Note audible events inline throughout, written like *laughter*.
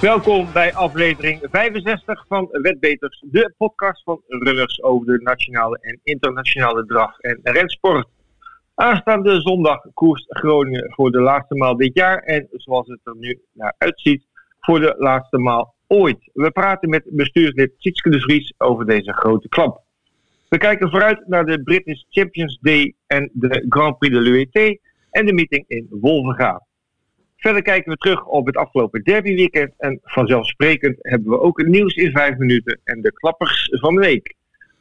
Welkom bij aflevering 65 van Wetbeters, de podcast van runners over de nationale en internationale draf- en rensport. Aanstaande zondag koerst Groningen voor de laatste maal dit jaar en zoals het er nu naar uitziet, voor de laatste maal ooit. We praten met bestuurslid Sietske de Vries over deze grote klap. We kijken vooruit naar de British Champions Day en de Grand Prix de l'UET en de meeting in Wolvenga. Verder kijken we terug op het afgelopen derbyweekend en vanzelfsprekend hebben we ook het nieuws in vijf minuten en de klappers van de week.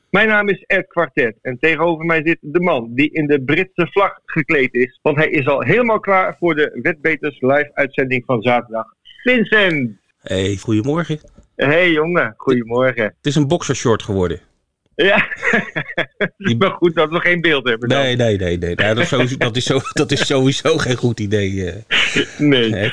Mijn naam is Ed Quartet en tegenover mij zit de man die in de Britse vlag gekleed is, want hij is al helemaal klaar voor de Wetbeters live uitzending van zaterdag. Vincent! Hey, goedemorgen. Hey jongen, goedemorgen. Het is een boxershort geworden. Ja, het is wel goed dat we geen beeld hebben. Nee, nee, nee. nee. Ja, dat, is sowieso, dat, is zo, dat is sowieso geen goed idee. eh, Nee.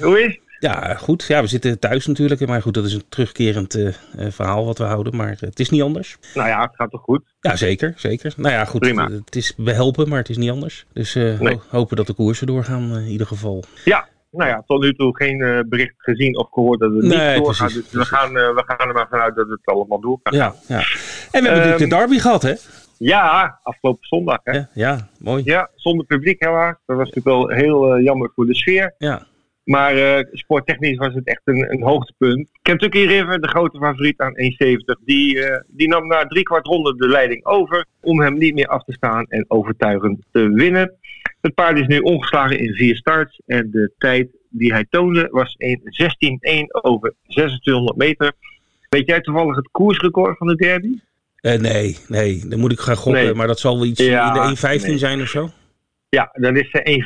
Hoe is het? Ja, goed. Ja, we zitten thuis natuurlijk. Maar goed, dat is een terugkerend eh, eh, verhaal wat we houden. Maar het is niet anders. Nou ja, het gaat toch goed? Ja, zeker. Zeker. Nou ja, goed. Prima. Het is behelpen, maar het is niet anders. Dus Nee. ho- hopen dat de koersen doorgaan in ieder geval. Ja, nou ja, tot nu toe geen eh, bericht gezien of gehoord dat het Nee, niet doorgaat. precies, dus we gaan, eh, we gaan er maar vanuit dat het allemaal doorgaat. Ja, ja. En we hebben natuurlijk de derby gehad, hè? Ja, afgelopen zondag. Hè? Ja, ja mooi. Ja, zonder publiek helaas. Dat was natuurlijk wel heel eh, jammer voor de sfeer. Ja. Maar eh, sporttechnisch was het echt een, een hoogtepunt. Kentucky River, de grote favoriet aan 1,70, die, die nam na drie kwart ronde de leiding over om hem niet meer af te staan en overtuigend te winnen. Het paard is nu ongeslagen in vier starts en de tijd die hij toonde was 1.16.1 over 2600 meter. Weet jij toevallig het koersrecord van de derby? Eh, nee, nee. Dan moet ik gaan gokken. Nee. Maar dat zal wel iets Ja, in de 1.15 nee. zijn of zo? Ja, dat is eh,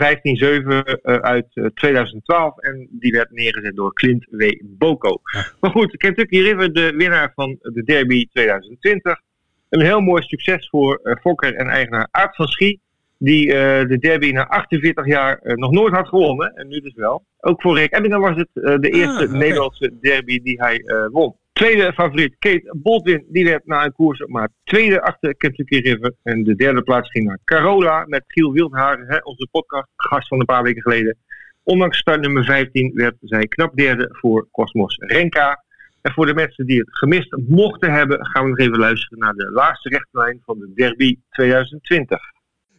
1.15.7 eh, uit eh, 2012 en die werd neergezet door Clint W. Boko. Ja. Maar goed, Kentucky River, de winnaar van de Derby 2020. Een heel mooi succes voor eh, Fokker en eigenaar Aart van Schie. Die eh, de Derby na 48 jaar eh, nog nooit had gewonnen. En nu dus wel. Ook voor Rick Ebbingen was het eh, de eerste oké. Nederlandse Derby die hij won. Tweede favoriet, Kate Baldwin, die werd na een koers op maar tweede achter Kentucky River. En de derde plaats ging naar Carola met Giel Wildhagen, hè, onze podcast, gast van een paar weken geleden. Ondanks start nummer 15 werd zij knap derde voor Cosmos Renka. En voor de mensen die het gemist mochten hebben, gaan we nog even luisteren naar de laatste rechtlijn van de Derby 2020.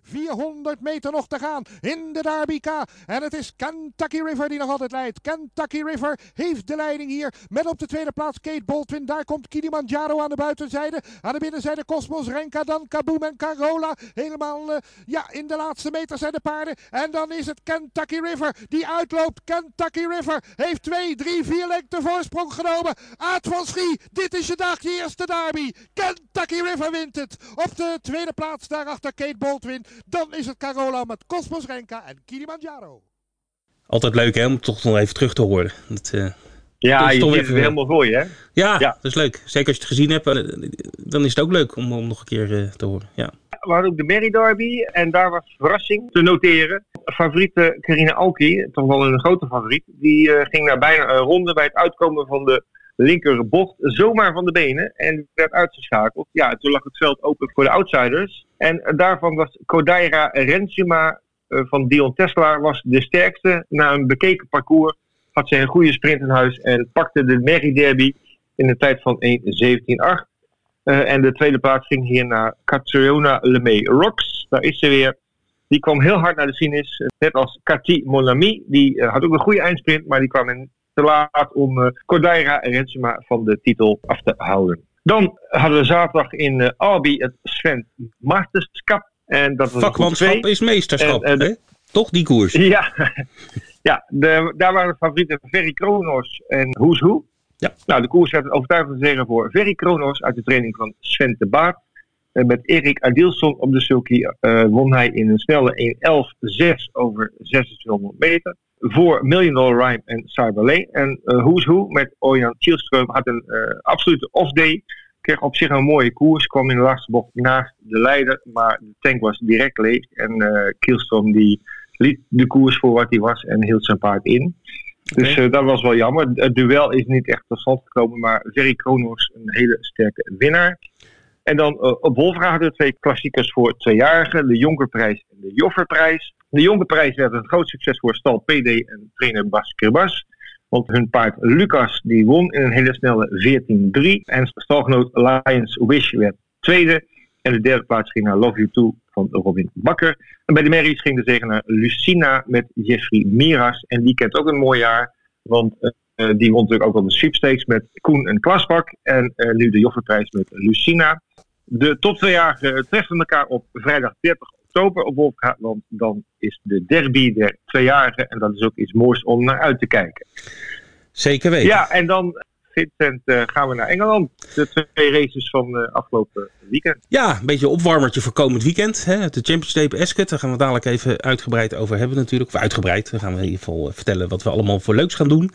400 meter nog te gaan in de Derby K. En het is Kentucky River die nog altijd leidt. Kentucky River heeft de leiding hier. Met op de tweede plaats Kate Baldwin. Daar komt Kilimanjaro aan de buitenzijde. Aan de binnenzijde Cosmos Renka. Dan Kaboom en Carola. Helemaal eh, ja, in de laatste meter zijn de paarden. En dan is het Kentucky River die uitloopt. Kentucky River heeft 2, 3, 4 lengte voorsprong genomen. Aad van Schie, dit is je dag, je eerste derby. Kentucky River wint het. Op de tweede plaats daarachter Kate Baldwin. Dan is het Carola met Cosmos Renka en Kilimanjaro. Altijd leuk hè, om toch nog even terug te horen. Dat, eh, Ja, Dat is je ziet even- het helemaal voor je, hè? ja, Ja. dat is leuk. Zeker als je het gezien hebt, eh, dan is het ook leuk om, om nog een keer eh, te horen. Ja. We hadden ook de Merry Derby en daar was verrassing te noteren. Favoriete Carina Alki, toch wel een grote favoriet, die eh, ging naar bijna een ronde bij het uitkomen van de linkerbocht zomaar van de benen en werd uitgeschakeld. Ja, toen lag het veld open voor de outsiders. En daarvan was Kodaira Rensima eh, van Dion Tesla was de sterkste. Na een bekeken parcours had ze een goede sprint in huis en pakte de Merry Derby in de tijd van 1.17.8. Eh, en de tweede plaats ging hier naar Catriona Lemay Rocks. Daar is ze weer. Die kwam heel hard naar de finish. Net als Cathy Monami. Die eh, had ook een goede eindsprint. Maar die kwam in te laat om eh Cordaira Rensema van de titel af te houden. Dan hadden we zaterdag in eh Albi het Sven Masterschap. En dat was Vakmanschap is meesterschap. En, eh, hè? Toch die koers? *laughs* Ja, ja de, daar waren de favorieten Ferry Kronos en Who. Ja. Nou, de koers werd een overtuigende zege voor Ferry Kronos uit de training van Sven de Baart. En met Erik Adilson op de sulky won hij in een snelle 1.11.6 over 2600 meter. Voor Million Dollar Rhyme en Cyberlay. En eh Who's Who met Orjan Kielström had een eh, absolute off-day. Kreeg op zich een mooie koers. Kwam in de laatste bocht naast de leider. Maar de tank was direct leeg. En eh Kielström die liet de koers voor wat hij was en hield zijn paard in. Dus dat was wel jammer. Het duel is niet echt tot stand gekomen, maar Ferry Kronos een hele sterke winnaar. En dan eh, op Wolfra hadden we twee klassiekers voor tweejarigen. De Jonkerprijs en de Jofferprijs. De Jonkerprijs werd een groot succes voor Stal PD en trainer Bas Kirbas. Want hun paard Lucas die won in een hele snelle 14-3. En stalgenoot Lions Wish werd tweede. En de derde plaats ging naar Love You Too van Robin Bakker. En bij de Merries ging de zegen naar Lucina met Jeffrey Miras. En die kent ook een mooi jaar. Want uh, die won natuurlijk ook al de sweepstakes met Koen en Klasbak. En uh, nu de Joffreprijs met Lucina. De top tweejarigen treffen elkaar op vrijdag 30 oktober op Wolfga. Want dan is de derby der tweejarigen. En dat is ook iets moois om naar uit te kijken. Zeker weten. Ja, en dan Vincent, uh, gaan we naar Engeland. De twee races van uh, afgelopen weekend. Ja, een beetje opwarmertje voor komend weekend. Hè? De Champions Ascot, daar gaan we dadelijk even uitgebreid over hebben natuurlijk. Of uitgebreid, dan gaan we in ieder geval vertellen wat we allemaal voor leuks gaan doen.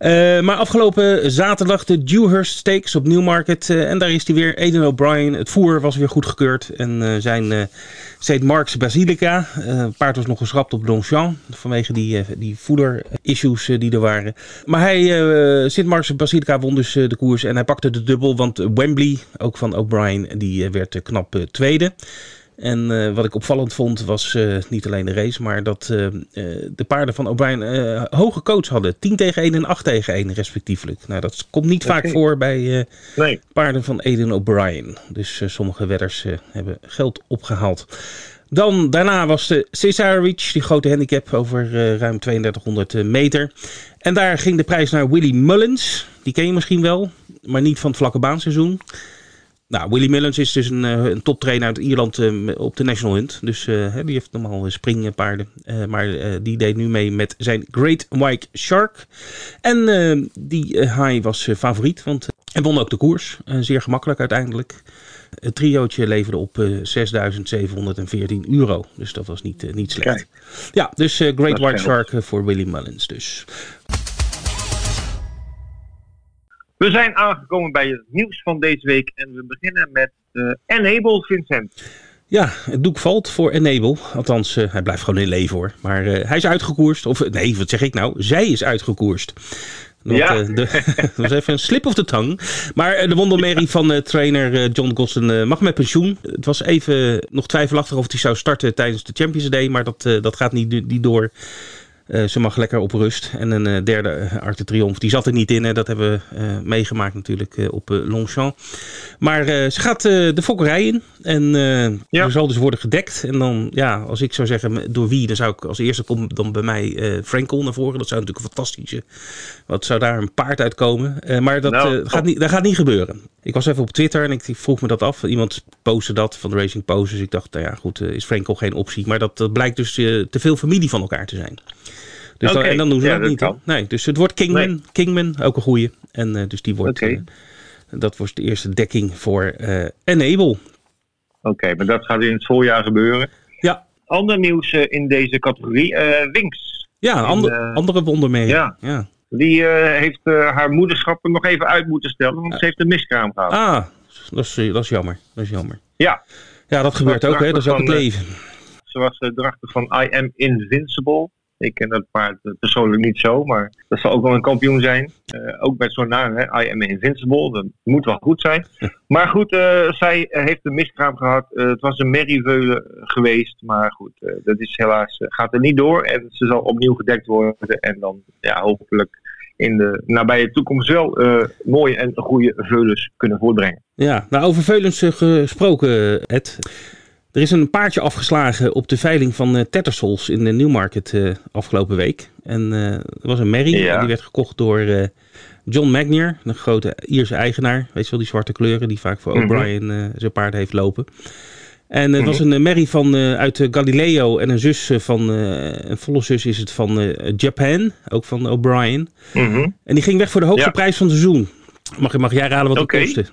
Uh, maar afgelopen zaterdag de Dewhurst Stakes op Newmarket. en daar is hij weer, Aiden O'Brien. Het voer was weer goedgekeurd. En zijn St. Mark's Basilica. Paard was nog geschrapt op Longchamp. Vanwege die, die voeder-issues die er waren. Maar hij, St. Mark's Basilica won dus de koers. En hij pakte de dubbel, want Wembley, ook van O'Brien, die werd knap tweede. En uh, wat ik opvallend vond was uh, niet alleen de race, maar dat uh, de paarden van O'Brien hoge coach hadden. 10 tegen 1 en 8 tegen 1 respectieflijk. Nou, dat komt niet okay. vaak voor bij nee. paarden van Eden O'Brien. Dus sommige wedders hebben geld opgehaald. Dan, daarna was de Cesar Reach, die grote handicap over ruim 3200 meter. En daar ging de prijs naar Willy Mullins. Die ken je misschien wel, maar niet van het vlakke baanseizoen. Nou, Willy Mullins is dus een, een toptrainer uit Ierland op de National Hunt. Dus die heeft normaal springpaarden. Uh, maar die deed nu mee met zijn Great White Shark. En die High was favoriet, want hij won ook de koers. zeer gemakkelijk uiteindelijk. Het triootje leverde op 6.714 euro. Dus dat was niet, niet slecht. Kijk. Ja, dus Great White Shark voor Willy Mullins dus. We zijn aangekomen bij het nieuws van deze week en we beginnen met Enable Vincent. Ja, het doek valt voor Enable. Althans, uh, hij blijft gewoon in leven hoor. Maar uh, hij is uitgekoerst. Of nee, wat zeg ik nou? Zij is uitgekoerst. Want, ja. Uh, de, *laughs* dat was even een slip of the tongue. Maar de wondermerrie van trainer John Gossen mag met pensioen. Het was even nog twijfelachtig of hij zou starten tijdens de Champions Day. Maar dat, dat gaat niet, niet door. Uh, ze mag lekker op rust. En een uh, derde Arc de Triomphe, die zat er niet in. Hè. Dat hebben we uh, meegemaakt natuurlijk op Longchamp. Maar ze gaat de fokkerij in. En ja. er zal dus worden gedekt. En dan, ja, als ik zou zeggen door wie, dan zou ik als eerste komt dan bij mij Frankel naar voren. Dat zou natuurlijk een fantastische... Wat zou daar een paard uitkomen. maar dat, nou, gaat niet, dat gaat niet gebeuren. Ik was even op Twitter en ik vroeg me dat af. Iemand postte dat van de Racing Post. Dus ik dacht, nou ja goed, is Frankel geen optie. Maar dat, dat blijkt dus te veel familie van elkaar te zijn. Dus okay. dan, en dan doen ze ja, dat, niet. Kan. Nee, dus het wordt Kingman. Nee. Kingman, ook een goeie. En uh, dus die wordt. Okay. Uh, dat wordt de eerste dekking voor uh, Enable. Oké, okay, maar dat gaat in het voorjaar gebeuren. Ja. Ander nieuws in deze categorie: Winks. Ja, ander, andere wonder mee. Ja. ja. Die heeft haar moederschap er nog even uit moeten stellen, want ze heeft een miskraam gehad. Ah, dat is, dat is jammer. Dat is jammer. Ja. Ja, dat gebeurt ook, hè? Dat is ook het leven. Ze was de drachter van I Am Invincible. Ik ken dat paard persoonlijk niet zo, maar dat zal ook wel een kampioen zijn. Uh, ook met zo'n naam, hè, I am invincible, dat moet wel goed zijn. Maar goed, uh, zij heeft een miskraam gehad. Uh, het was een merrieveulen geweest, maar goed, dat is helaas, gaat er niet door. En ze zal opnieuw gedekt worden en dan ja, hopelijk in de nabije toekomst wel mooie en goede veulens kunnen voortbrengen. Ja, nou over veulens gesproken, Ed. Er is een paardje afgeslagen op de veiling van uh, Tattersalls in de Newmarket uh, afgelopen week. En uh, er was een merrie, ja. die werd gekocht door John Magnier, een grote Ierse eigenaar. Weet je wel, die zwarte kleuren die vaak voor mm -hmm. O'Brien zijn paard heeft lopen. En het mm -hmm. was een merrie van, uit Galileo en een zus van, een volle zus is het van Japan, ook van O'Brien. Mm -hmm. En die ging weg voor de hoogste ja. prijs van het seizoen. Mag, mag jij raden wat okay. het kostte?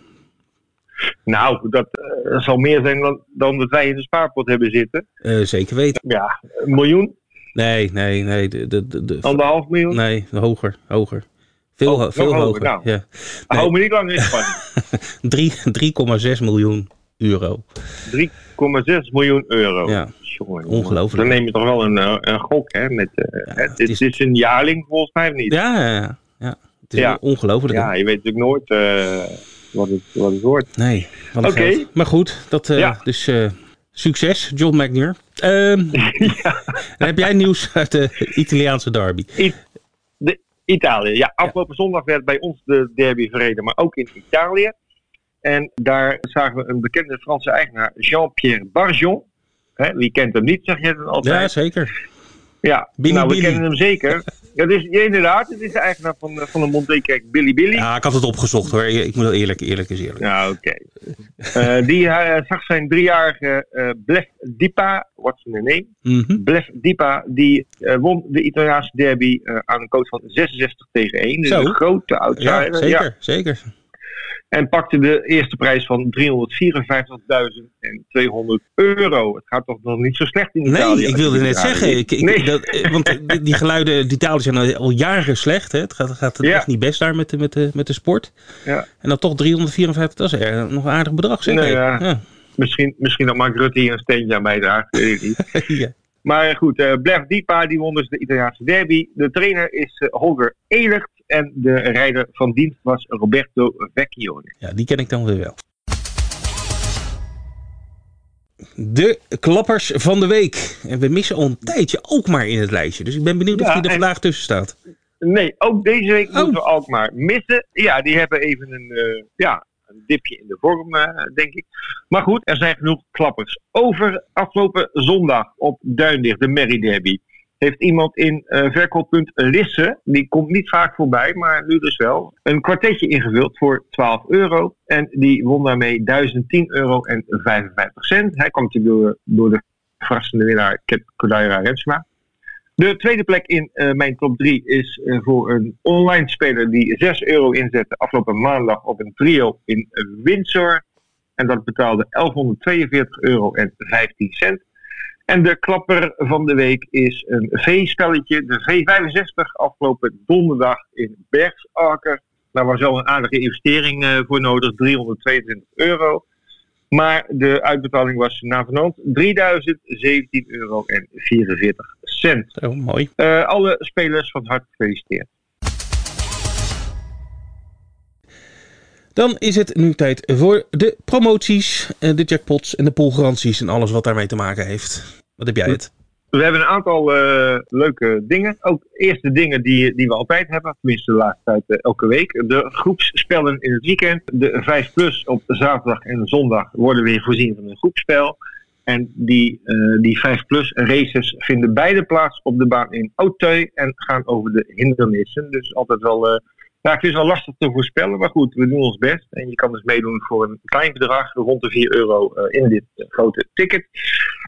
Nou, dat uh, zal meer zijn dan, dan dat wij in de spaarpot hebben zitten. Uh, zeker weten. Ja, een miljoen? Nee, nee, nee. De, de, de, de, Anderhalf miljoen? Nee, hoger, hoger. Veel, oh, veel hoger. hoger. Nou, ja. nee. Hou me niet lang in spanning. *laughs* 3,6 miljoen euro. 3,6 miljoen euro. Ja. Ongelooflijk. Dan neem je toch wel een, een gok, hè? Met, uh, ja, het, het, is... is... een jaarling volgens mij niet. Ja, ja, ja. Het is ja. ongelooflijk. Ja, je weet natuurlijk nooit wat het, wat het wordt. Nee, Oké. Okay. Maar goed, dat, uh, ja. dus uh, succes, John McNear. Um, *laughs* ja. *laughs* heb jij nieuws uit de Italiaanse derby? I de Italië, ja. Afgelopen zondag werd bij ons de derby verreden, maar ook in Italië. En daar zagen we een bekende Franse eigenaar, Jean-Pierre Barjon. Hè, wie kent hem niet, zeg je het altijd? Ja, zeker. Ja, Billy nou, we kennen hem zeker. *laughs* Ja, dus, ja, inderdaad, het is de eigenaar van, de- van de Montekerk, Billy Billy. Ja, ik had het opgezocht hoor. Ik moet wel eerlijk, eerlijk is eerlijk. Ja, oké. Eh, die eh, zag zijn driejarige eh Blef Dipa, what's the name? Mhm. Blef Dipa, die eh, won de Italiaanse derby eh, aan een coach van 66 tegen 1. Dus Zo. een grote Ja, outsider. zeker, Ja. zeker. En pakte de eerste prijs van 354.200 euro. Het gaat toch nog niet zo slecht in Italië? Nee, ik wilde net zeggen. Ik, ik, Nee. dat, eh, want die- geluiden, die Italië zijn al- jaren slecht. Hè? Het gaat, gaat Ja. echt niet best daar met de, met de, met de sport. Ja. En dan toch 354, dat is er nog een aardig bedrag. Zeg. Nee, hè? ja. Ja. Misschien, misschien dat Mark Rutte hier een steentje aan bijdraagt. Weet ik niet. *laughs* Ja. Maar goed, eh Blef Dipa die won dus de Italiaanse derby. De trainer is eh, Holger Elert. En de rijder van dienst was Roberto Vecchione. Ja, die ken ik dan weer wel. De klappers van de week. En we missen al een tijdje ook maar in het lijstje. Dus ik ben benieuwd of Ja, die er vandaag tussen staat. Nee, ook deze week Oh. moeten we Alkmaar missen. Ja, die hebben even een, eh, ja, een dipje in de vorm, eh, denk ik. Maar goed, er zijn genoeg klappers. Over afgelopen zondag op Duindicht, de Merry Derby. Heeft iemand in eh verkooppunt Lisse, die komt niet vaak voorbij, maar nu dus wel, een kwartetje ingevuld voor 12 euro. En die won daarmee 1010 euro en 55 cent. Hij kwam natuurlijk door, door de verrassende winnaar Kep Kodaira Rensma. De tweede plek in eh, mijn top 3 is eh, voor een online speler die 6 euro inzette afgelopen maandag op een trio in Windsor. En dat betaalde 1142 euro en 15 cent. En de klapper van de week is een V-spelletje, de V65, afgelopen donderdag in Bergsaker. Daar was wel een aardige investering eh, voor nodig, 322 euro. Maar de uitbetaling was na vanavond 3017 euro en 44 cent. Zo, mooi. Eh, alle spelers van harte gefeliciteerd. Dan is het nu tijd voor de promoties, eh, de jackpots en de poolgaranties en alles wat daarmee te maken heeft. Wat heb jij het? We hebben een aantal eh, leuke dingen. Ook eerst de dingen die, die we altijd hebben, tenminste de laatste tijd eh, elke week. De groepsspellen in het weekend. De 5 plus op zaterdag en zondag worden weer voorzien van een groepspel. En die, eh, die 5 plus races vinden beide plaats op de baan in Auteuil en gaan over de hindernissen. Dus altijd wel, vind het wel lastig te voorspellen, maar goed, we doen ons best. En je kan dus meedoen voor een klein bedrag, rond de 4 euro eh, in dit eh, grote ticket.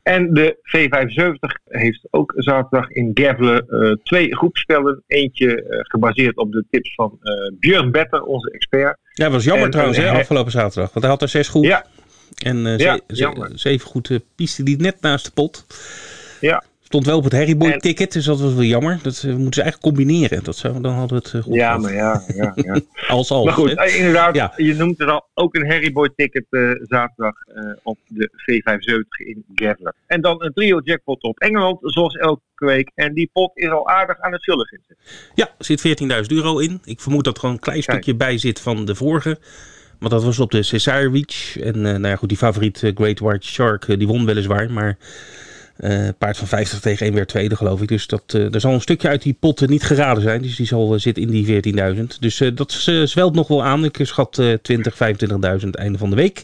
En de V75 heeft ook zaterdag in Gavle eh, twee groepspellen. Eentje gebaseerd op de tips van eh Björn Better, onze expert. Ja, was jammer En- trouwens, hè, en- afgelopen zaterdag. Want hij had er zes goed. Ja. En Ja, ze- zeven goed eh, piste die net naast de pot. Ja. Stond wel op het Harryboy En- ticket, dus dat was wel jammer. Dat eh, moeten ze eigenlijk combineren. Dat zou, dan hadden we het eh, goed Ja, gehad. maar ja, ja, ja. *laughs* Als als. Maar goed, hè. eh, inderdaad, Ja. je noemt het al, ook een Harryboy ticket eh, zaterdag op de V75 in Gavle. En dan een trio jackpot op Engeland, zoals elke week. En die pot is al aardig aan het vullen. Ja, er zit 14.000 euro in. Ik vermoed dat er gewoon een klein Kijk. stukje bij zit van de vorige. Want dat was op de Cesare Reach. En nou ja, goed, die favoriet Great White Shark, die won weliswaar. Maar eh paard van 50 tegen 1 weer tweede, geloof ik. Dus dat, eh, er zal een stukje uit die pot niet geraden zijn. Dus die zal eh, zitten in die 14.000. Dus dat zwelt nog wel aan. Ik schat eh 20, 25.000 einde van de week.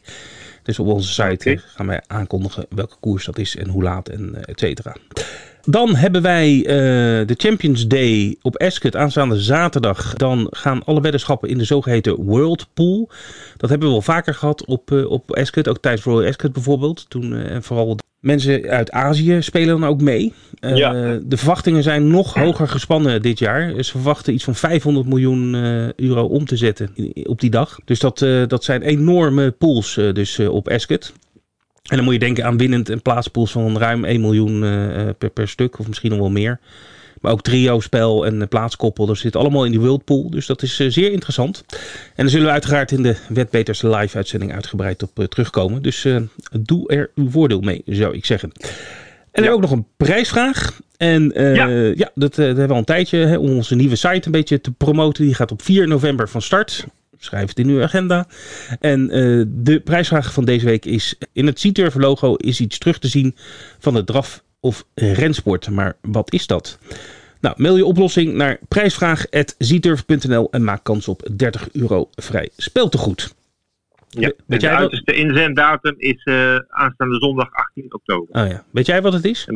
Dus op onze site gaan wij aankondigen welke koers dat is en hoe laat en et cetera. Dan hebben wij de Champions Day op Ascot aanstaande zaterdag. Dan gaan alle weddenschappen in de zogeheten World Pool. Dat hebben we wel vaker gehad op, eh, op Ascot. Ook tijdens Royal Ascot bijvoorbeeld. Toen, en vooral mensen uit Azië spelen dan ook mee. Eh, Ja. De verwachtingen zijn nog hoger gespannen dit jaar. Ze verwachten iets van 500 miljoen eh, euro om te zetten op die dag. Dus dat, eh, dat zijn enorme pools dus, op Ascot. En dan moet je denken aan winnend en plaatspools van ruim 1 miljoen per, per stuk, of misschien nog wel meer. Maar ook trio-spel en plaatskoppel, dat zit allemaal in die Worldpool. Dus dat is eh, zeer interessant. En daar zullen we uiteraard in de Wetbeters live uitzending uitgebreid op eh, terugkomen. Dus eh, doe er uw voordeel mee, zou ik zeggen. En we ook nog een prijsvraag. En Ja. ja. dat, dat hebben we al een tijdje hè, om onze nieuwe site een beetje te promoten. Die gaat op 4 november van start. Schrijf het in uw agenda. En de prijsvraag van deze week is: in het Seaturf logo is iets terug te zien van de draf of rensport. Maar wat is dat? Nou, mail je oplossing naar prijsvraag.zturf.nl en maak kans op 30 euro vrij speeltegoed. Ja, Weet de jij wat- uiterste inzenddatum is eh, aanstaande zondag 18 oktober. Oh ja. Weet jij wat het is?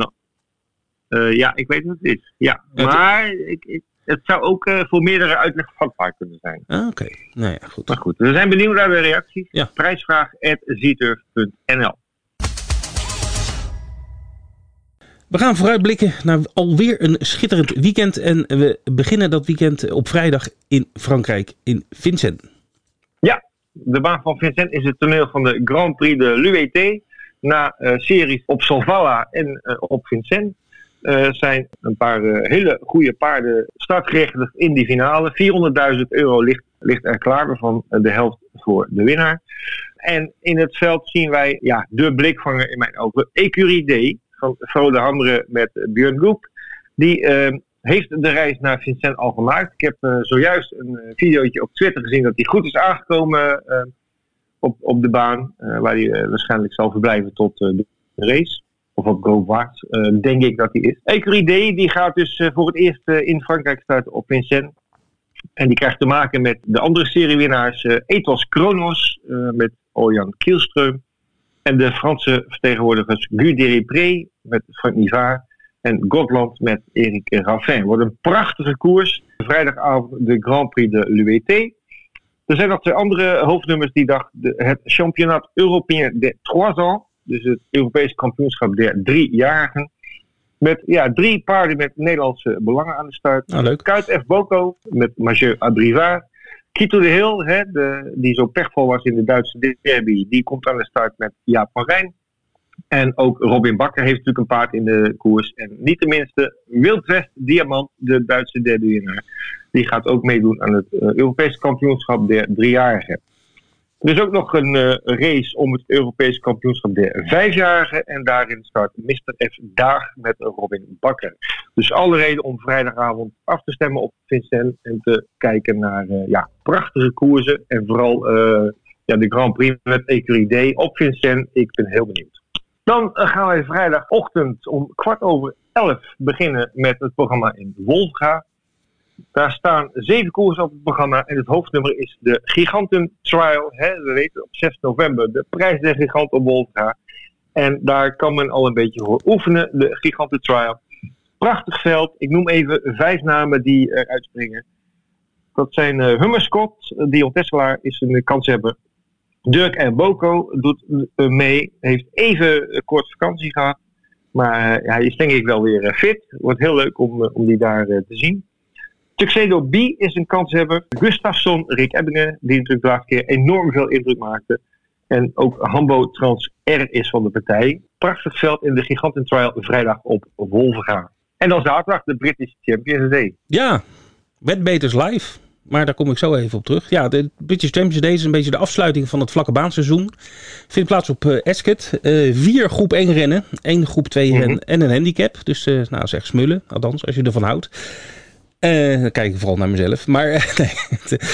Eh, ja, ik weet wat het is. Ja, Het- maar ik, ik- het zou ook eh, voor meerdere uitleg vatbaar kunnen zijn. Ah, Oké, nou ja, goed. Maar goed, we zijn benieuwd naar de reacties. Ja. Prijsvraag.zturf.nl We gaan vooruitblikken naar alweer een schitterend weekend. En we beginnen dat weekend op vrijdag in Frankrijk, in Vincennes. De baan van Vincent is het toneel van de Grand Prix de l'UET. Na eh, series op Solvalla en eh, op Vincent eh, zijn een paar hele goede paarden startgerechtigd in die finale. 400.000 euro ligt, ligt er klaar, waarvan de helft voor de winnaar. En in het veld zien wij ja, de blikvanger in mijn ogen, Ecurie D van Frode Hamre met Björn Goep. Die eh, heeft de reis naar Vincent al gemaakt. Ik heb eh, zojuist een eh, videootje op Twitter gezien dat hij goed is aangekomen op, op de baan. waar hij waarschijnlijk zal verblijven tot de race. Of op Go eh, denk ik dat hij is. Ecurie die gaat dus voor het eerst in Frankrijk starten op Vincent. En die krijgt te maken met de andere seriewinnaars. Ethos Kronos met Orjan Kielström. En de Franse vertegenwoordigers Guy Deripré met Frank Nivard. En Gotland met Erik Raffin. Wordt een prachtige koers. Vrijdagavond de Grand Prix de l'UET. Er zijn nog twee andere hoofdnummers die dag. Het Championnat Européen des Trois Ans. Dus het Europees kampioenschap der driejarigen. Met ja, drie paarden met Nederlandse belangen aan de start. Leuk. Kuit F. Boko met Mathieu Abrivard. Kito de Hill, hè, de, die zo pechvol was in de Duitse derby, die komt aan de start met Jaap van Rijn. En ook Robin Bakker heeft natuurlijk een paard in de koers. En niet tenminste Wildwest Diamant, de Duitse derdewinnaar. Die gaat ook meedoen aan het eh, Europese kampioenschap der driejarigen. Er is ook nog een eh, race om het Europese kampioenschap der vijfjarigen. En daarin start Mr. F. Daag met Robin Bakker. Dus alle reden om vrijdagavond af te stemmen op Vincent. En te kijken naar eh, ja, prachtige koersen. En vooral eh, ja, de Grand Prix met Ecurie D op Vincent. Ik ben heel benieuwd. Dan gaan wij vrijdagochtend om kwart over elf beginnen met het programma in Wolfga. Daar staan zeven koersen op het programma en het hoofdnummer is de Giganten Trial. Hè, we weten op 6 november de prijs der giganten op Wolfga. En daar kan men al een beetje voor oefenen, de Giganten Trial. Prachtig veld. Ik noem even vijf namen die eruit springen. Dat zijn uh, Hummer Scott, Dion Tesselaar is een kanshebber. Dirk en Boko doet uh, mee, heeft even uh, kort vakantie gehad. Maar hij is denk ik wel weer fit. Wordt heel leuk om, om die daar te zien. Tuxedo B is een kanshebber. Gustafsson, Rick Ebbingen, die natuurlijk de laatste keer enorm veel indruk maakte. En ook Hambo Trans R is van de partij. Prachtig veld in de Giganten Trial vrijdag op Wolvenga. En dan zaterdag de British Champions Day. Ja, Wetbeters live. Maar daar kom ik zo even op terug. Ja, de British Champions Day is een beetje de afsluiting van het vlakke baanseizoen. Vindt plaats op uh, Ascot. Uh, vier groep 1 rennen. één groep 2 mm -hmm. rennen en een handicap. Dus uh, nou zeg smullen, althans, als je ervan houdt. Uh, dan kijk ik vooral naar mezelf. Maar *laughs* nee.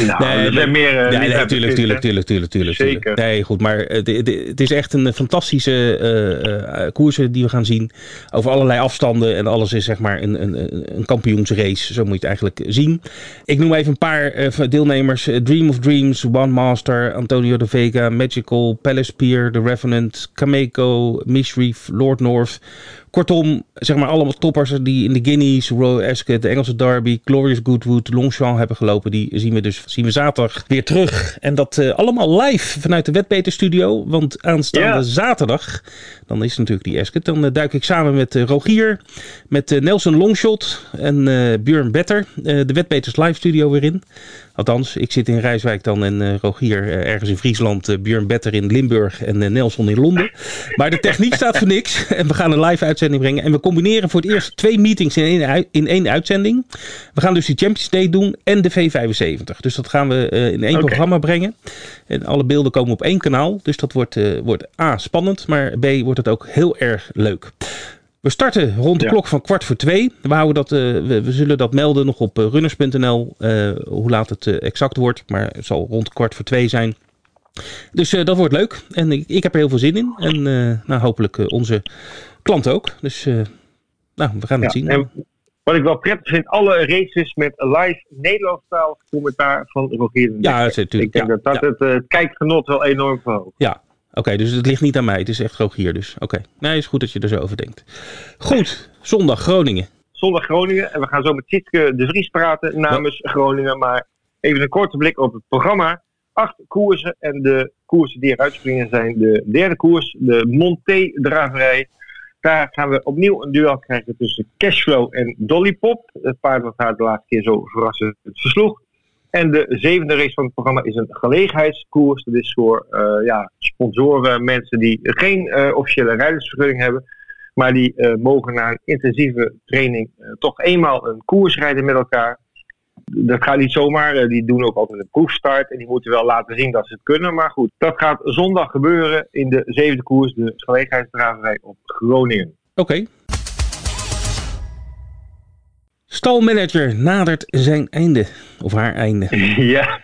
Nou, nee, er zijn meer. Uh, nee, nee, tuurlijk, tuurlijk, tuurlijk, tuurlijk, tuurlijk. Zeker. Nee, goed. Maar het, het is echt een fantastische uh, koersen die we gaan zien. Over allerlei afstanden. En alles is zeg maar een, een, een kampioensrace. Zo moet je het eigenlijk zien. Ik noem even een paar deelnemers: Dream of Dreams, One Master, Antonio de Vega, Magical, Palace Pier, The Revenant, Kameko, Mishreef, Lord North. Kortom, zeg maar allemaal toppers die in de Guineas, Royal Ascot, de Engelse Derby, Glorious Goodwood, Longchamp hebben gelopen. Die zien we dus zien we zaterdag weer terug. En dat uh, allemaal live vanuit de Wetbeter Studio. Want aanstaande yeah. zaterdag, dan is natuurlijk die Ascot. Dan uh, duik ik samen met uh, Rogier, met Nelson Longshot en Björn Better de Wetbeters Live Studio weer in. Althans, ik zit in Rijswijk dan en uh, Rogier uh, ergens in Friesland, uh, Björn Better in Limburg en Nelson in Londen. Maar de techniek staat voor niks *laughs* en we gaan een live uitzending brengen. En we combineren voor het eerst twee meetings in één, in één uitzending. We gaan dus die Champions Day doen en de V75. Dus dat gaan we in één okay. programma brengen. En alle beelden komen op één kanaal. Dus dat wordt, wordt A, spannend, maar B, wordt het ook heel erg leuk. We starten rond de ja. klok van kwart voor twee. We, houden dat, uh, we, we, zullen dat melden nog op uh, runners.nl, uh, hoe laat het exact wordt. Maar het zal rond kwart voor twee zijn. Dus dat wordt leuk. En ik, ik, heb er heel veel zin in. En nou, hopelijk onze klant ook. Dus nou, we gaan het ja, zien. En wat ik wel prettig vind, alle races met live Nederlandstalig commentaar van Rogier. Ja, dat is natuurlijk. Ik denk ja, dat dat eh, het kijkgenot wel enorm verhoogt. Ja, oké, dus het ligt niet aan mij. Het is echt Rogier dus. Oké, nee, is goed dat je er zo over denkt. Goed, zondag Groningen. Zondag Groningen. En we gaan zo met Tjitske de Vries praten namens Groningen. Maar even een korte blik op het programma. Acht koersen en de koersen die eruit springen zijn de derde koers, de Monté-draverij. Daar gaan we opnieuw een duel krijgen tussen Cashflow en Dolly Pop. Het paard dat haar de laatste keer zo verrassend versloeg. En de zevende race van het programma is een gelegenheidskoers. Dat is voor eh, ja, sponsoren, mensen die geen eh, officiële rijdersvergunning hebben. Maar die eh, mogen na een intensieve training toch eenmaal een koers rijden met elkaar. Dat gaat niet zomaar. die doen ook altijd een proefstart. En die moeten wel laten zien dat ze het kunnen. Maar goed, dat gaat zondag gebeuren in de zevende koers. De gelegenheidsdraverij op Groningen. Oké. Stalmanager nadert zijn einde. Of haar einde. *laughs* ja,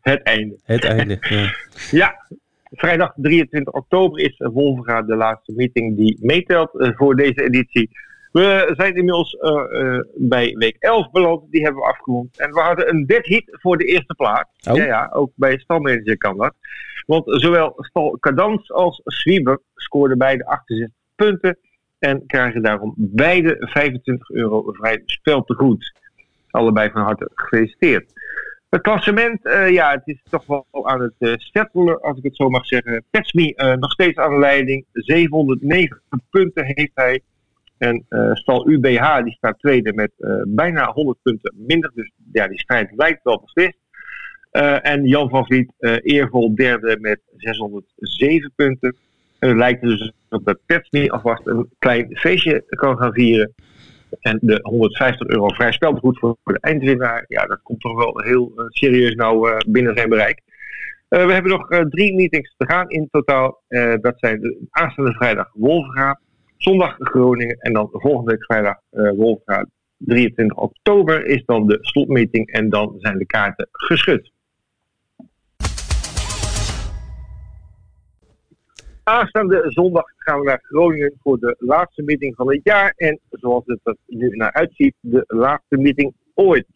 het einde. Het einde. Ja. *laughs* Ja, vrijdag 23 oktober is Wolvera de laatste meeting die meetelt eh, voor deze editie. We zijn inmiddels eh, eh, bij week 11 beland, die hebben we afgerond. En we hadden een dead hit voor de eerste plaats. Oh. Ja, ja, ook bij stalmanager kan dat. Want zowel Stal Cadans als Swieber scoorden beide 68 punten. En krijgen daarom beide 25 euro vrij speltegoed. Allebei van harte gefeliciteerd. Het klassement, eh, ja, het is toch wel aan het eh settelen, als ik het zo mag zeggen. Petsme eh, nog steeds aan de leiding. 709 punten heeft hij. En Stal UBH die staat tweede met bijna 100 punten minder. Dus ja, die strijd lijkt wel beslist. En Jan van Vliet eervol derde met 607 punten. En het lijkt dus dat Petsme alvast een klein feestje kan gaan vieren. En de 150 euro vrij spelgoed voor de eindwinnaar, ja, dat komt toch wel heel eh, serieus nou eh, binnen zijn bereik. Eh, we hebben nog drie meetings te gaan in totaal. Dat zijn de aanstaande vrijdag Wolverga, zondag Groningen en dan volgende week vrijdag eh Wolverga 23 oktober is dan de slotmeeting en dan zijn de kaarten geschud. Aanstaande zondag gaan we naar Groningen voor de laatste meeting van het jaar. En zoals het er nu naar uitziet, de laatste meeting ooit.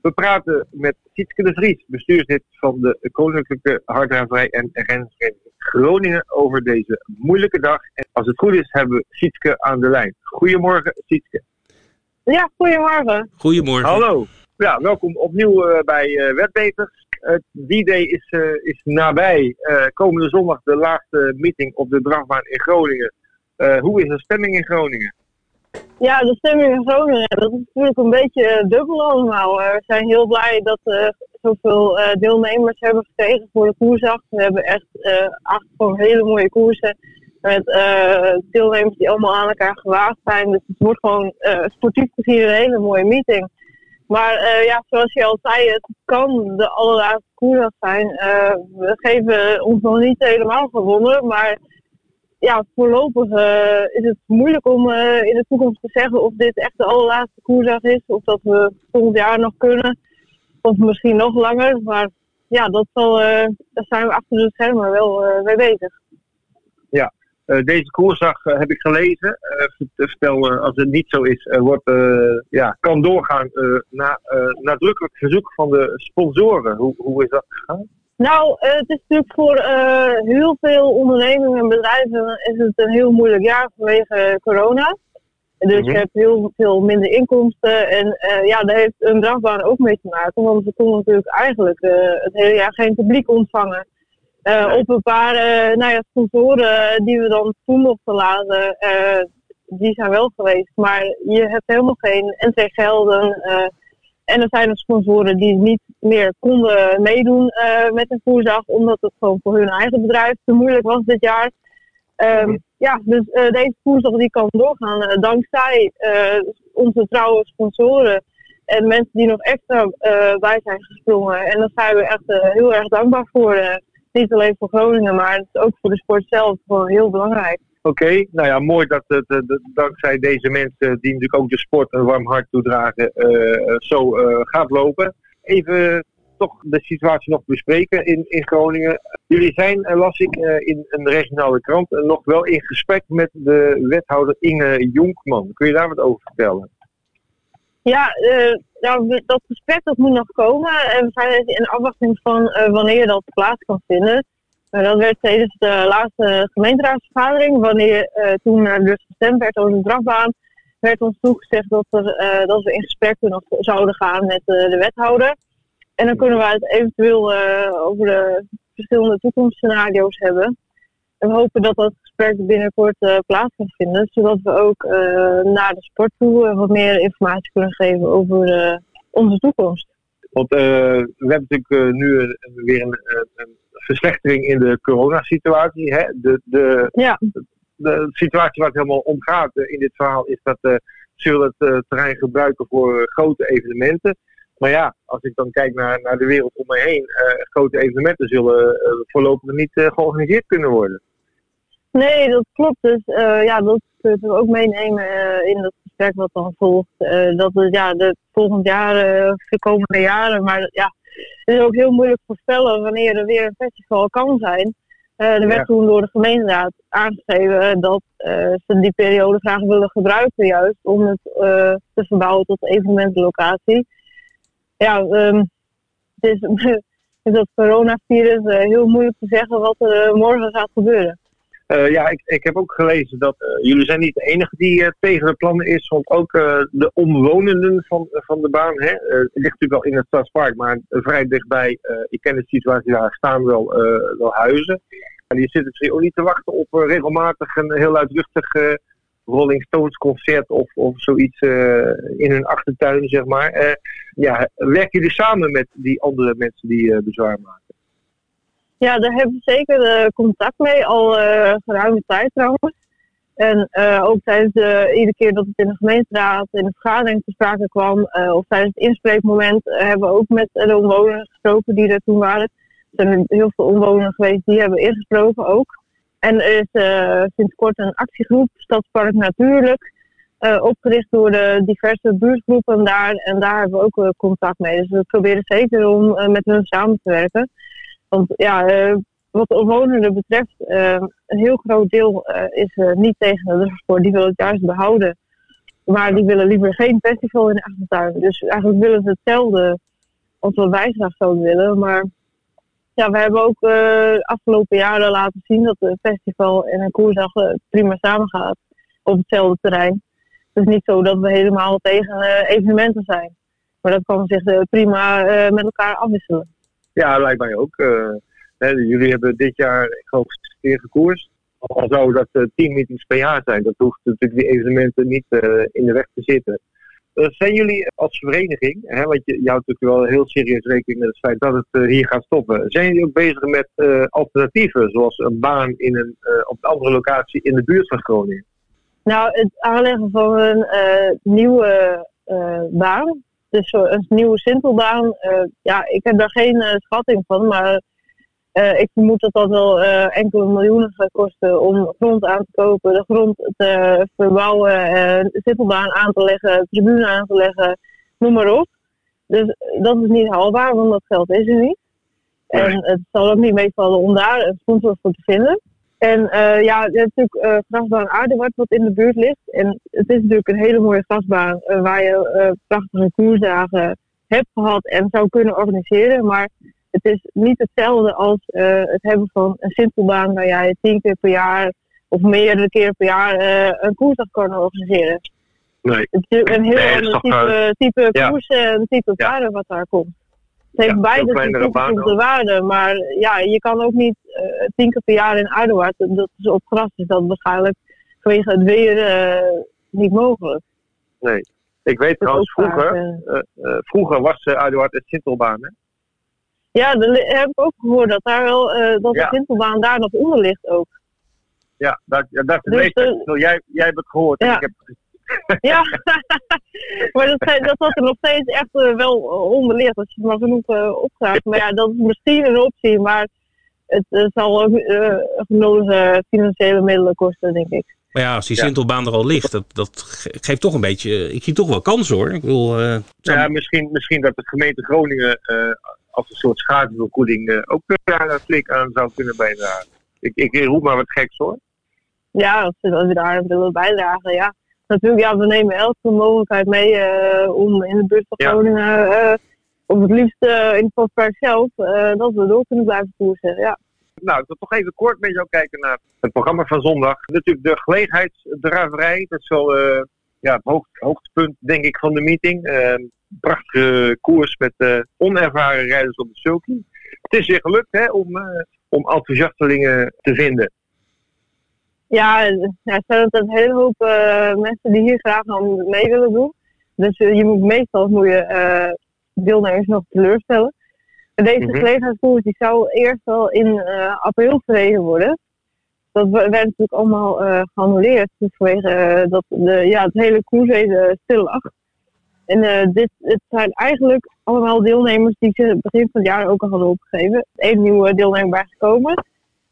We praten met Sietske de Vries, bestuurslid van de Koninklijke Harddraverij en Renvereniging Groningen over deze moeilijke dag. En als het goed is, hebben we Sietske aan de lijn. Goedemorgen, Sietske. Ja, goedemorgen. Goedemorgen. Hallo. Ja, welkom opnieuw eh, bij eh Wetbeters. Het D-Day is, eh, is nabij. Eh, komende zondag de laatste meeting op de drafbaan in Groningen. Eh, hoe is de stemming in Groningen? Ja, de stemming in Groningen, dat is natuurlijk een beetje eh, dubbel allemaal. Eh, we zijn heel blij dat we zoveel eh, deelnemers hebben gekregen voor de koersacht. We hebben echt eh, acht gewoon hele mooie koersen. Met eh, deelnemers die allemaal aan elkaar gewaagd zijn. Dus het wordt gewoon eh, sportief gezien een hele mooie meeting. Maar eh, ja, zoals je al zei, het kan de allerlaatste koersdag zijn. Eh, we geven ons nog niet helemaal gewonnen, maar ja, voorlopig eh, is het moeilijk om in de toekomst te zeggen of dit echt de allerlaatste koersdag is. Of dat we volgend jaar nog kunnen. Of misschien nog langer. Maar ja, dat zal, daar zijn we achter de schermen wel mee bezig. Eh, deze koersdag eh, heb ik gelezen. Eh, vert- vertel, als het niet zo is, wordt, ja, kan doorgaan na nadrukkelijk verzoek van de sponsoren. Hoe, hoe is dat gegaan? Nou, het is natuurlijk voor heel veel ondernemingen en bedrijven is het een heel moeilijk jaar vanwege corona. Dus Mhm. je hebt heel veel minder inkomsten en ja, daar heeft een drafbaan ook mee te maken. Want we konden natuurlijk eigenlijk het hele jaar geen publiek ontvangen. Eh, Nee. Op een paar eh, nou ja, sponsoren die we dan toen mochten laten, eh, die zijn wel geweest. Maar je hebt helemaal geen entreegelden. eh en er zijn er sponsoren die niet meer konden meedoen met een koersdag, omdat het gewoon voor hun eigen bedrijf te moeilijk was dit jaar. Ehm. Ja, dus deze koersdag die kan doorgaan dankzij onze trouwe sponsoren en mensen die nog extra bij zijn gesprongen. En daar zijn we echt heel erg dankbaar voor. Eh, niet alleen voor Groningen, maar het is ook voor de sport zelf gewoon heel belangrijk. Oké, nou ja, mooi dat het eh, dankzij deze mensen, die natuurlijk ook de sport een warm hart toedragen, eh, zo eh, gaat lopen. Even toch de situatie nog bespreken in, in Groningen. Jullie zijn, eh, las ik eh, in een regionale krant, eh, nog wel in gesprek met de wethouder Inge Jonkman. Kun je daar wat over vertellen? Ja, uh, nou, dat gesprek dat moet nog komen. En we zijn in afwachting van uh, wanneer dat plaats kan vinden. Uh, dat werd tijdens de laatste gemeenteraadsvergadering, wanneer toen dus gestemd werd over de drafbaan, werd ons toegezegd dat, er, dat we in gesprek nog zouden gaan met de wethouder. En dan kunnen we het eventueel over de verschillende toekomstscenario's hebben. En we hopen dat dat gesprek binnenkort uh, plaats kan vinden, zodat we ook uh, naar de sport toe uh, wat meer informatie kunnen geven over onze toekomst. Want we hebben natuurlijk nu weer een, een, verslechtering in de coronasituatie. Hè? De, de, ja. de, de, situatie waar het helemaal om gaat in dit verhaal is dat we zullen het terrein gebruiken voor grote evenementen. Maar ja, als ik dan kijk naar, naar de wereld om me heen, grote evenementen zullen voorlopig niet georganiseerd kunnen worden. Nee, dat klopt. Dus uh, ja, dat kunnen we ook meenemen uh, in het gesprek wat dan volgt. Uh, dat het ja, de volgend jaar, de komende jaren, maar ja, het is ook heel moeilijk voorspellen wanneer er weer een festival kan zijn. er werd toen door de gemeenteraad aangegeven dat ze die periode graag willen gebruiken juist om het te verbouwen tot evenementenlocatie. Ja, um, het is *laughs* met dat coronavirus heel moeilijk te zeggen wat er morgen gaat gebeuren. Uh, ja, ik, ik heb ook gelezen dat uh, jullie zijn niet de enige die uh, tegen de plannen is. Want ook de omwonenden van, van de baan, hè, het ligt natuurlijk wel in het Stadspark, maar vrij dichtbij, ik ken de situatie daar, staan wel, wel huizen. En die zitten misschien ook niet te wachten op regelmatig een heel luidruchtig Rolling Stones concert of, of zoiets in hun achtertuin, zeg maar. ja, werken jullie samen met die andere mensen die bezwaar maken? Ja, daar hebben we zeker uh, contact mee, al uh, geruime tijd trouwens. En uh, ook tijdens de, iedere keer dat het in de gemeenteraad, in de vergadering te sprake kwam, of tijdens het inspreekmoment, hebben we ook met de omwonenden gesproken die er toen waren. Er zijn heel veel omwonenden geweest die hebben ingesproken ook. En er is sinds kort een actiegroep, Stadspark Natuurlijk, opgericht door de diverse buurtgroepen daar. En daar hebben we ook contact mee. Dus we proberen zeker om met hun samen te werken. Want ja, uh, wat de omwonenden betreft, uh, een heel groot deel uh, is niet tegen de drugsport. Die willen het juist behouden. Maar die willen liever geen festival in de achtertuin. Dus eigenlijk willen ze hetzelfde als wat wij graag zouden willen. Maar ja, we hebben ook de afgelopen jaren laten zien dat een festival en een koersdag prima samengaat op hetzelfde terrein. Het is niet zo dat we helemaal tegen evenementen zijn. Maar dat kan zich prima met elkaar afwisselen. Ja, lijkt mij ook. Uh, hè, jullie hebben dit jaar, ik geloof, keer gekoerst. Al zou dat uh, tien meetings per jaar zijn, dat hoeft natuurlijk die evenementen niet uh, in de weg te zitten. zijn jullie als vereniging, hè, want je, je houdt natuurlijk wel heel serieus rekening met het feit dat het hier gaat stoppen. Zijn jullie ook bezig met alternatieven, zoals een baan in een, op een andere locatie in de buurt van Groningen? Nou, het aanleggen van een nieuwe baan dus een nieuwe Sintelbaan, uh, ja, ik heb daar geen uh, schatting van, maar uh, ik vermoed dat dat wel enkele miljoenen gaat kosten om grond aan te kopen, de grond te verbouwen, de Sintelbaan aan te leggen, tribune aan te leggen, noem maar op. Dus dat is niet haalbaar, want dat geld is er niet. En het zal ook niet meevallen om daar een sponsor voor te vinden. En uh, ja, je hebt natuurlijk uh, grasbaan Aardewart wat in de buurt ligt. En het is natuurlijk een hele mooie grasbaan uh, waar je prachtige koersdagen hebt gehad en zou kunnen organiseren. Maar het is niet hetzelfde als het hebben van een simpelbaan waar jij tien keer per jaar of meerdere keren per jaar een koersdag kan organiseren. Nee. Het is een heel nee, ander type, type ja. koers en type paarden wat daar komt. Het heeft ja, beide toegevoegde waarde, maar ja, je kan ook niet uh, tien keer per jaar in Aardewaard, dat is op gras, is dat waarschijnlijk vanwege het weer uh, niet mogelijk. Nee, ik weet trouwens, vroeger, uh, vroeger was uh, Aardewaard het Sintelbaan, hè? Ja, dat heb ik ook gehoord dat, daar wel, dat ja. de Sintelbaan daar nog onder ligt ook. Ja, dat, ja, dat dus, jij, jij hebt het gehoord. Ja. Ik heb ja, *laughs* maar dat, dat was er nog steeds echt uh, wel onbeleerd als je het maar genoeg uh, opgaat. Maar ja, dat is misschien een optie, maar het uh, zal ook genoeg financiële middelen kosten, denk ik. Maar ja, als die Sintelbaan er al ligt, dat, dat geeft toch een beetje. Ik zie toch wel kans hoor. Ik wil, ja, misschien, misschien dat de gemeente Groningen als een soort schaduwvergoeding ook daar een flik aan zou kunnen bijdragen. Ik, ik roep maar wat geks hoor. Ja, als ze daar willen bijdragen, ja natuurlijk, ja, we nemen elke mogelijkheid mee eh, om in de buurt van Ja. Groningen, eh, of het liefst eh, in het Volkspark zelf, dat we door kunnen blijven koersen. Ja. Nou, ik wil toch even kort met jou kijken naar het programma van zondag. Natuurlijk de gelegenheidsdraverij. Dat is wel ja, het hoogte- hoogtepunt, denk ik, van de meeting. Prachtige koers met eh, onervaren rijders op de sulky. Het is weer gelukt hè, om, eh, om enthousiastelingen te vinden. Ja, er zijn altijd een hele hoop eh, mensen die hier graag aan mee willen doen. Dus eh, je moet meestal moet je eh, deelnemers nog teleurstellen. En deze gelegenheidskoers die zou eerst al in april verreden worden. Dat we- werd natuurlijk allemaal geannuleerd dus vanwege dat de, ja, het hele koerswezen stil lag. En dit het zijn eigenlijk allemaal deelnemers die ze begin van het jaar ook al hadden opgegeven. Eén nieuwe deelnemer bijgekomen.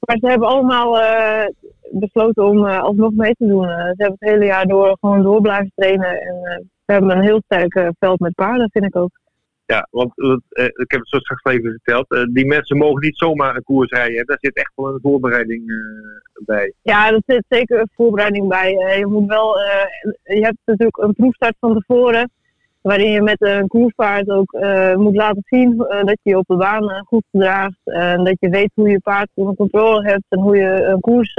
Maar ze hebben allemaal eh, besloten om eh, alsnog mee te doen. Eh, ze hebben het hele jaar door gewoon door blijven trainen. En we hebben een heel sterk veld met paarden, vind ik ook. Ja, want ik heb het zo straks even verteld. die mensen mogen niet zomaar een koers rijden. Daar zit echt wel een voorbereiding bij. Ja, er zit zeker een voorbereiding bij. Je moet wel, je hebt natuurlijk een proefstart van tevoren. Waarin je met een koerspaard ook eh, moet laten zien eh, dat je je op de baan eh, goed gedraagt. En dat je weet hoe je paard onder controle hebt en hoe je een koers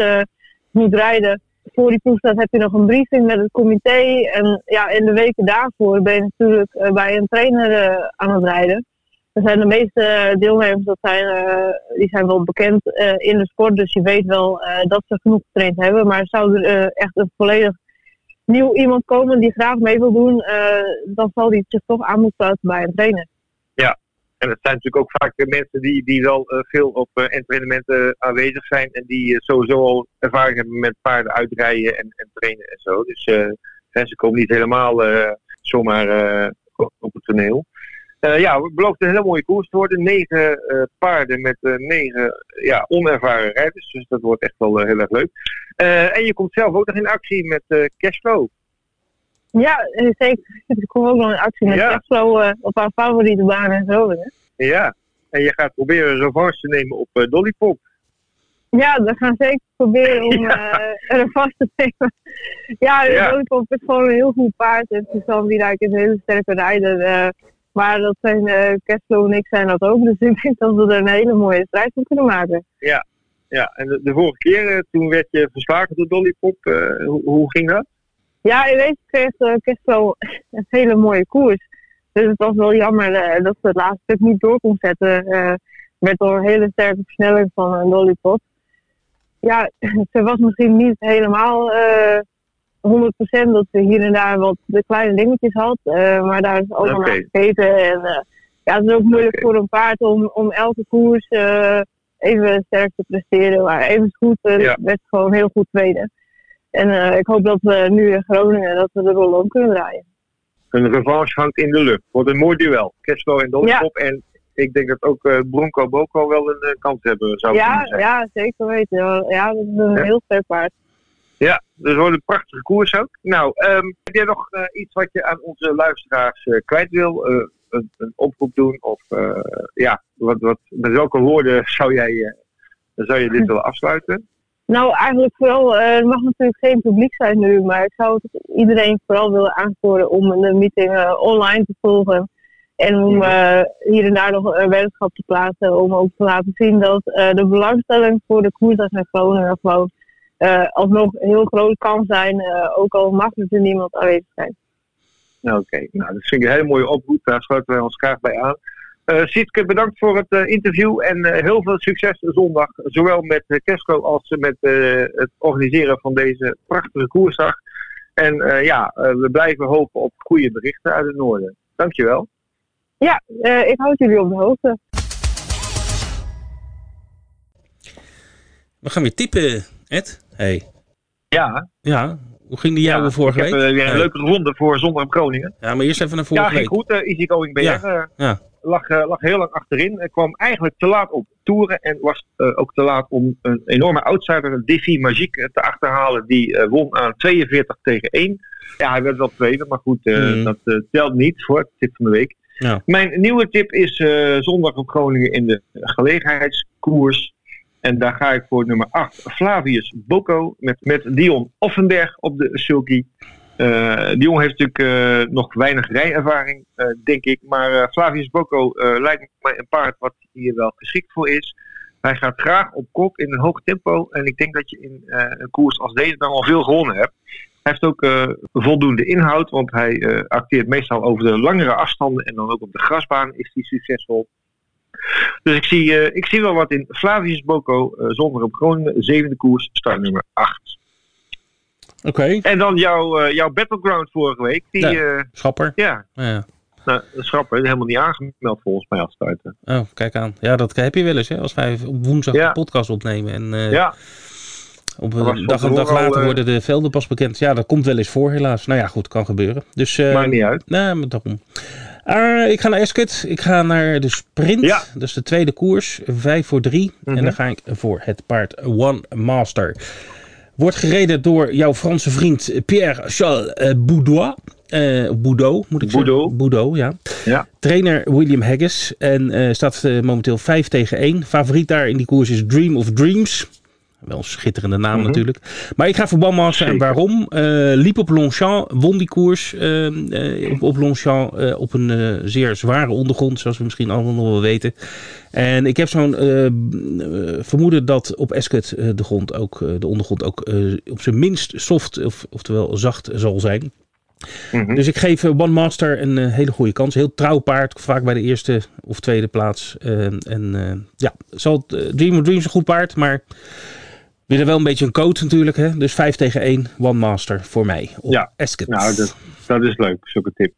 moet rijden. Voor die proefstart heb je nog een briefing met het comité. En ja, in de weken daarvoor ben je natuurlijk bij een trainer aan het rijden. Er zijn de meeste deelnemers, dat zijn, die zijn wel bekend in de sport, dus je weet wel dat ze genoeg getraind hebben. Maar zou er echt een volledig nieuw iemand komen die graag mee wil doen, eh, dan zal die zich toch aan moeten sluiten bij een trainer. En het zijn natuurlijk ook vaak eh, mensen die, die wel eh, veel op eh, entrainementen aanwezig zijn. En die eh, sowieso al ervaring hebben met paarden uitrijden en, en trainen en zo. Dus eh, ze komen niet helemaal eh, zomaar eh, op het toneel. Eh, ja, we beloofden een hele mooie koers te worden. Negen eh, paarden met eh, negen ja, onervaren rijders. Dus dat wordt echt wel heel erg leuk. En je komt zelf ook nog in actie met Cashflow. Ja, zeker. Ik kom ook nog in actie met Ja. Cashflow op haar favoriete baan in Groningen. Ja, en je gaat proberen revanche te nemen op eh, Dolly Pop. Ja, we gaan zeker proberen om *laughs* Ja. er vast te nemen. Ja. Lollipop is gewoon een heel goed paard. En Suzanne Wiedijk is een hele sterke rijder. Maar dat zijn uh, en ik zijn dat ook. Dus *laughs* ik denk dat we er een hele mooie strijd van kunnen maken. Ja, en de, de vorige keer, eh, toen werd je verslagen door Dolly Pop. Eh, hoe, hoe ging dat? Ja, in wezen kreeg uh, *laughs* een hele mooie koers. Dus het was wel jammer dat ze het laatste stuk niet door kon zetten. met door een hele sterke versnelling van een Lollipop. Ja, *laughs* ze was misschien niet helemaal 100% dat ze hier en daar wat de kleine dingetjes had. eh, maar daar is allemaal Oké. naar gekeken. En eh, ja, het is ook moeilijk voor een paard om, om elke koers eh, even sterk te presteren. Maar even goed Ja. werd gewoon heel goed tweede. En ik hoop dat we nu in Groningen dat we de rol om kunnen draaien. Een revanche hangt in de lucht. Wordt een mooi duel. Cashflow en Ja. Pop. En ik denk dat ook Bronco Boko wel een kans hebben zou Ja, kunnen zijn. ja, zeker weten. Ja, dat is een heel sterk paard. Ja, dus wordt een prachtige koers ook. Nou, ehm, heb jij nog eh, iets wat je aan onze luisteraars eh, kwijt wil? Eh, een, een oproep doen? Of ja, wat, wat, met welke woorden zou jij, zou je dit willen afsluiten? Nou, eigenlijk vooral, er mag natuurlijk geen publiek zijn nu, maar ik zou iedereen vooral willen aansporen om de meeting online te volgen. En om hier en daar nog een weddenschap te plaatsen, om ook te laten zien dat de belangstelling voor de koersdag naar Groningen gewoon alsnog heel groot kan zijn, eh, ook al mag er niemand aanwezig zijn. Oké, nou, dat vind ik een hele mooie oproep. Daar sluiten wij ons graag bij aan. Eh Sietke, bedankt voor het eh, interview en eh, heel veel succes zondag. Zowel met uh, Kesco als met eh, het organiseren van deze prachtige koersdag. En eh, ja, eh, we blijven hopen op goede berichten uit het noorden. Dankjewel. Ja, eh, ik houd jullie op de hoogte. We gaan weer typen, Ed. Hey. Ja, Ja, hoe ging die jouwe ja vorige ik heb week? eh, weer een Hey. leuke ronde voor zondag op Groningen. Ja, maar eerst even naar vorige Ja, ging week. goed. eh Easy Going BR Ja, eh, ja. Lag, lag heel lang achterin. En kwam eigenlijk te laat op toeren. En was ook te laat om een enorme outsider, Diffie Magique, te achterhalen. Die won aan 42 tegen 1. Ja, hij werd wel tweede, maar goed, Mhm. dat telt niet voor het tip van de week. Ja. Mijn nieuwe tip is zondag op Groningen in de gelegenheidskoers. En daar ga ik voor nummer 8, Flavius Boko, met, met Dion Offenberg op de sulky. die jongen heeft natuurlijk nog weinig rijervaring, denk ik. Maar Flavius Bocco lijkt mij een paard wat hier wel geschikt voor is. Hij gaat graag op kop in een hoog tempo. En ik denk dat je in een koers als deze dan al veel gewonnen hebt. Hij heeft ook voldoende inhoud, want hij acteert meestal over de langere afstanden. En dan ook op de grasbaan is hij succesvol. Dus ik zie, uh, ik zie wel wat in Flavius Boko, uh, zonder op Groningen, zevende koers, start nummer 8. Oké. En dan jouw, uh, jouw battleground vorige week. Die, ja, Schapper. Ja. ja. Nou, Schapper helemaal niet aangemeld volgens mij als starten. Oh, kijk aan. Ja, dat heb je wel eens, hè? Als wij op woensdag ja. de podcast opnemen. En, ja. Op een dag, een dag later al, worden de velden pas bekend. Ja, dat komt wel eens voor, helaas. Nou ja, goed, kan gebeuren. Dus, Maakt niet uit. Nee, maar daarom. Uh, ik ga naar Ascot. Ik ga naar de sprint. Ja. Dat is de tweede koers. Vijf voor drie. Mm -hmm. En dan ga ik voor het paard One Master. Wordt gereden door jouw Franse vriend Pierre-Charles uh, Boudois. Uh, Boudot, moet ik Boudot. zeggen. Boudot, ja. ja. Trainer William Haggis. En uh, staat momenteel 5 tegen 1. Favoriet daar in die koers is Dream of Dreams. Wel een schitterende naam mm -hmm. natuurlijk. Maar ik ga voor Banmaster. En waarom? Uh, liep op Longchamp, won die koers uh, uh, op, op Longchamp op een zeer zware ondergrond, zoals we misschien allemaal nog wel weten. En ik heb zo'n vermoeden dat op Ascot de, grond ook, de ondergrond ook op zijn minst soft, of, oftewel zacht zal zijn. Mm -hmm. Dus ik geef One Master een hele goede kans. Heel trouw paard, vaak bij de eerste of tweede plaats. en ja, zal Dream of Dreams een goed paard, maar weer wel een beetje een coach natuurlijk. Hè? Dus 5 tegen 1, One Master voor mij op ja. Ascot. Nou, dat, dat is leuk, zulke tip.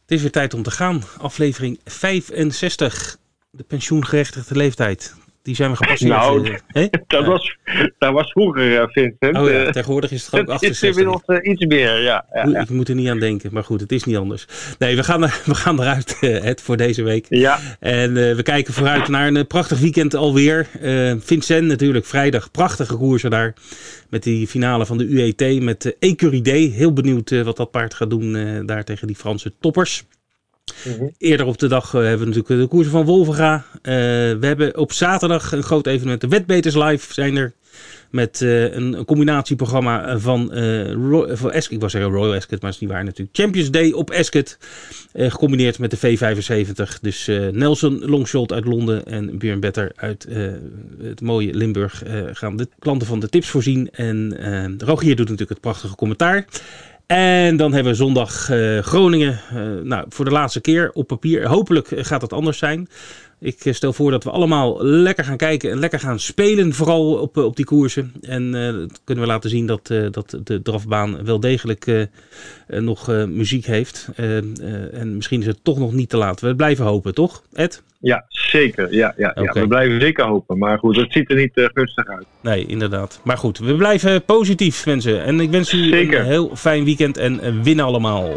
Het is weer tijd om te gaan. Aflevering 65. De pensioengerechtigde leeftijd. Die zijn we gepasseerd. Nou, uh, *laughs* dat, was, dat was vroeger, Vincent. Oh ja, tegenwoordig is het gewoon 68. Het is inmiddels uh, iets meer, ja. ja. Ik moet er niet aan denken, maar goed, het is niet anders. Nee, we gaan, *laughs* we gaan eruit, uh, Ed, voor deze week. Ja. En we kijken vooruit naar een prachtig weekend alweer. Vincent natuurlijk, vrijdag, prachtige koersen daar. Met die finale van de UET met Ecuridé. Heel benieuwd wat dat paard gaat doen daar tegen die Franse toppers. -hmm. Eerder op de dag uh, hebben we natuurlijk de koersen van Wolvenga. Uh, we hebben op zaterdag een groot evenement. De Wetbeters Live zijn er. Met uh, een, combinatieprogramma van, Roy, van Ascot. Ik was zeggen Royal Ascot, maar dat is niet waar natuurlijk. Champions Day op Ascot. gecombineerd met de V75. Dus Nelson Longshot uit Londen en Björn Better uit het mooie Limburg gaan de klanten van de tips voorzien. En Rogier doet natuurlijk het prachtige commentaar. En dan hebben we zondag uh, Groningen. Uh, nou, voor de laatste keer op papier. Hopelijk gaat het anders zijn. Ik stel voor dat we allemaal lekker gaan kijken en lekker gaan spelen. Vooral op, op die koersen. En uh, kunnen we laten zien dat, uh, dat de drafbaan wel degelijk uh, nog muziek heeft. en misschien is het toch nog niet te laat. We blijven hopen, toch, Ed? Ja, zeker. Ja, ja, okay. ja. We blijven zeker hopen. Maar goed, het ziet er niet gunstig uit. Nee, inderdaad. Maar goed, we blijven positief, mensen. En ik wens u zeker. een heel fijn weekend en winnen allemaal.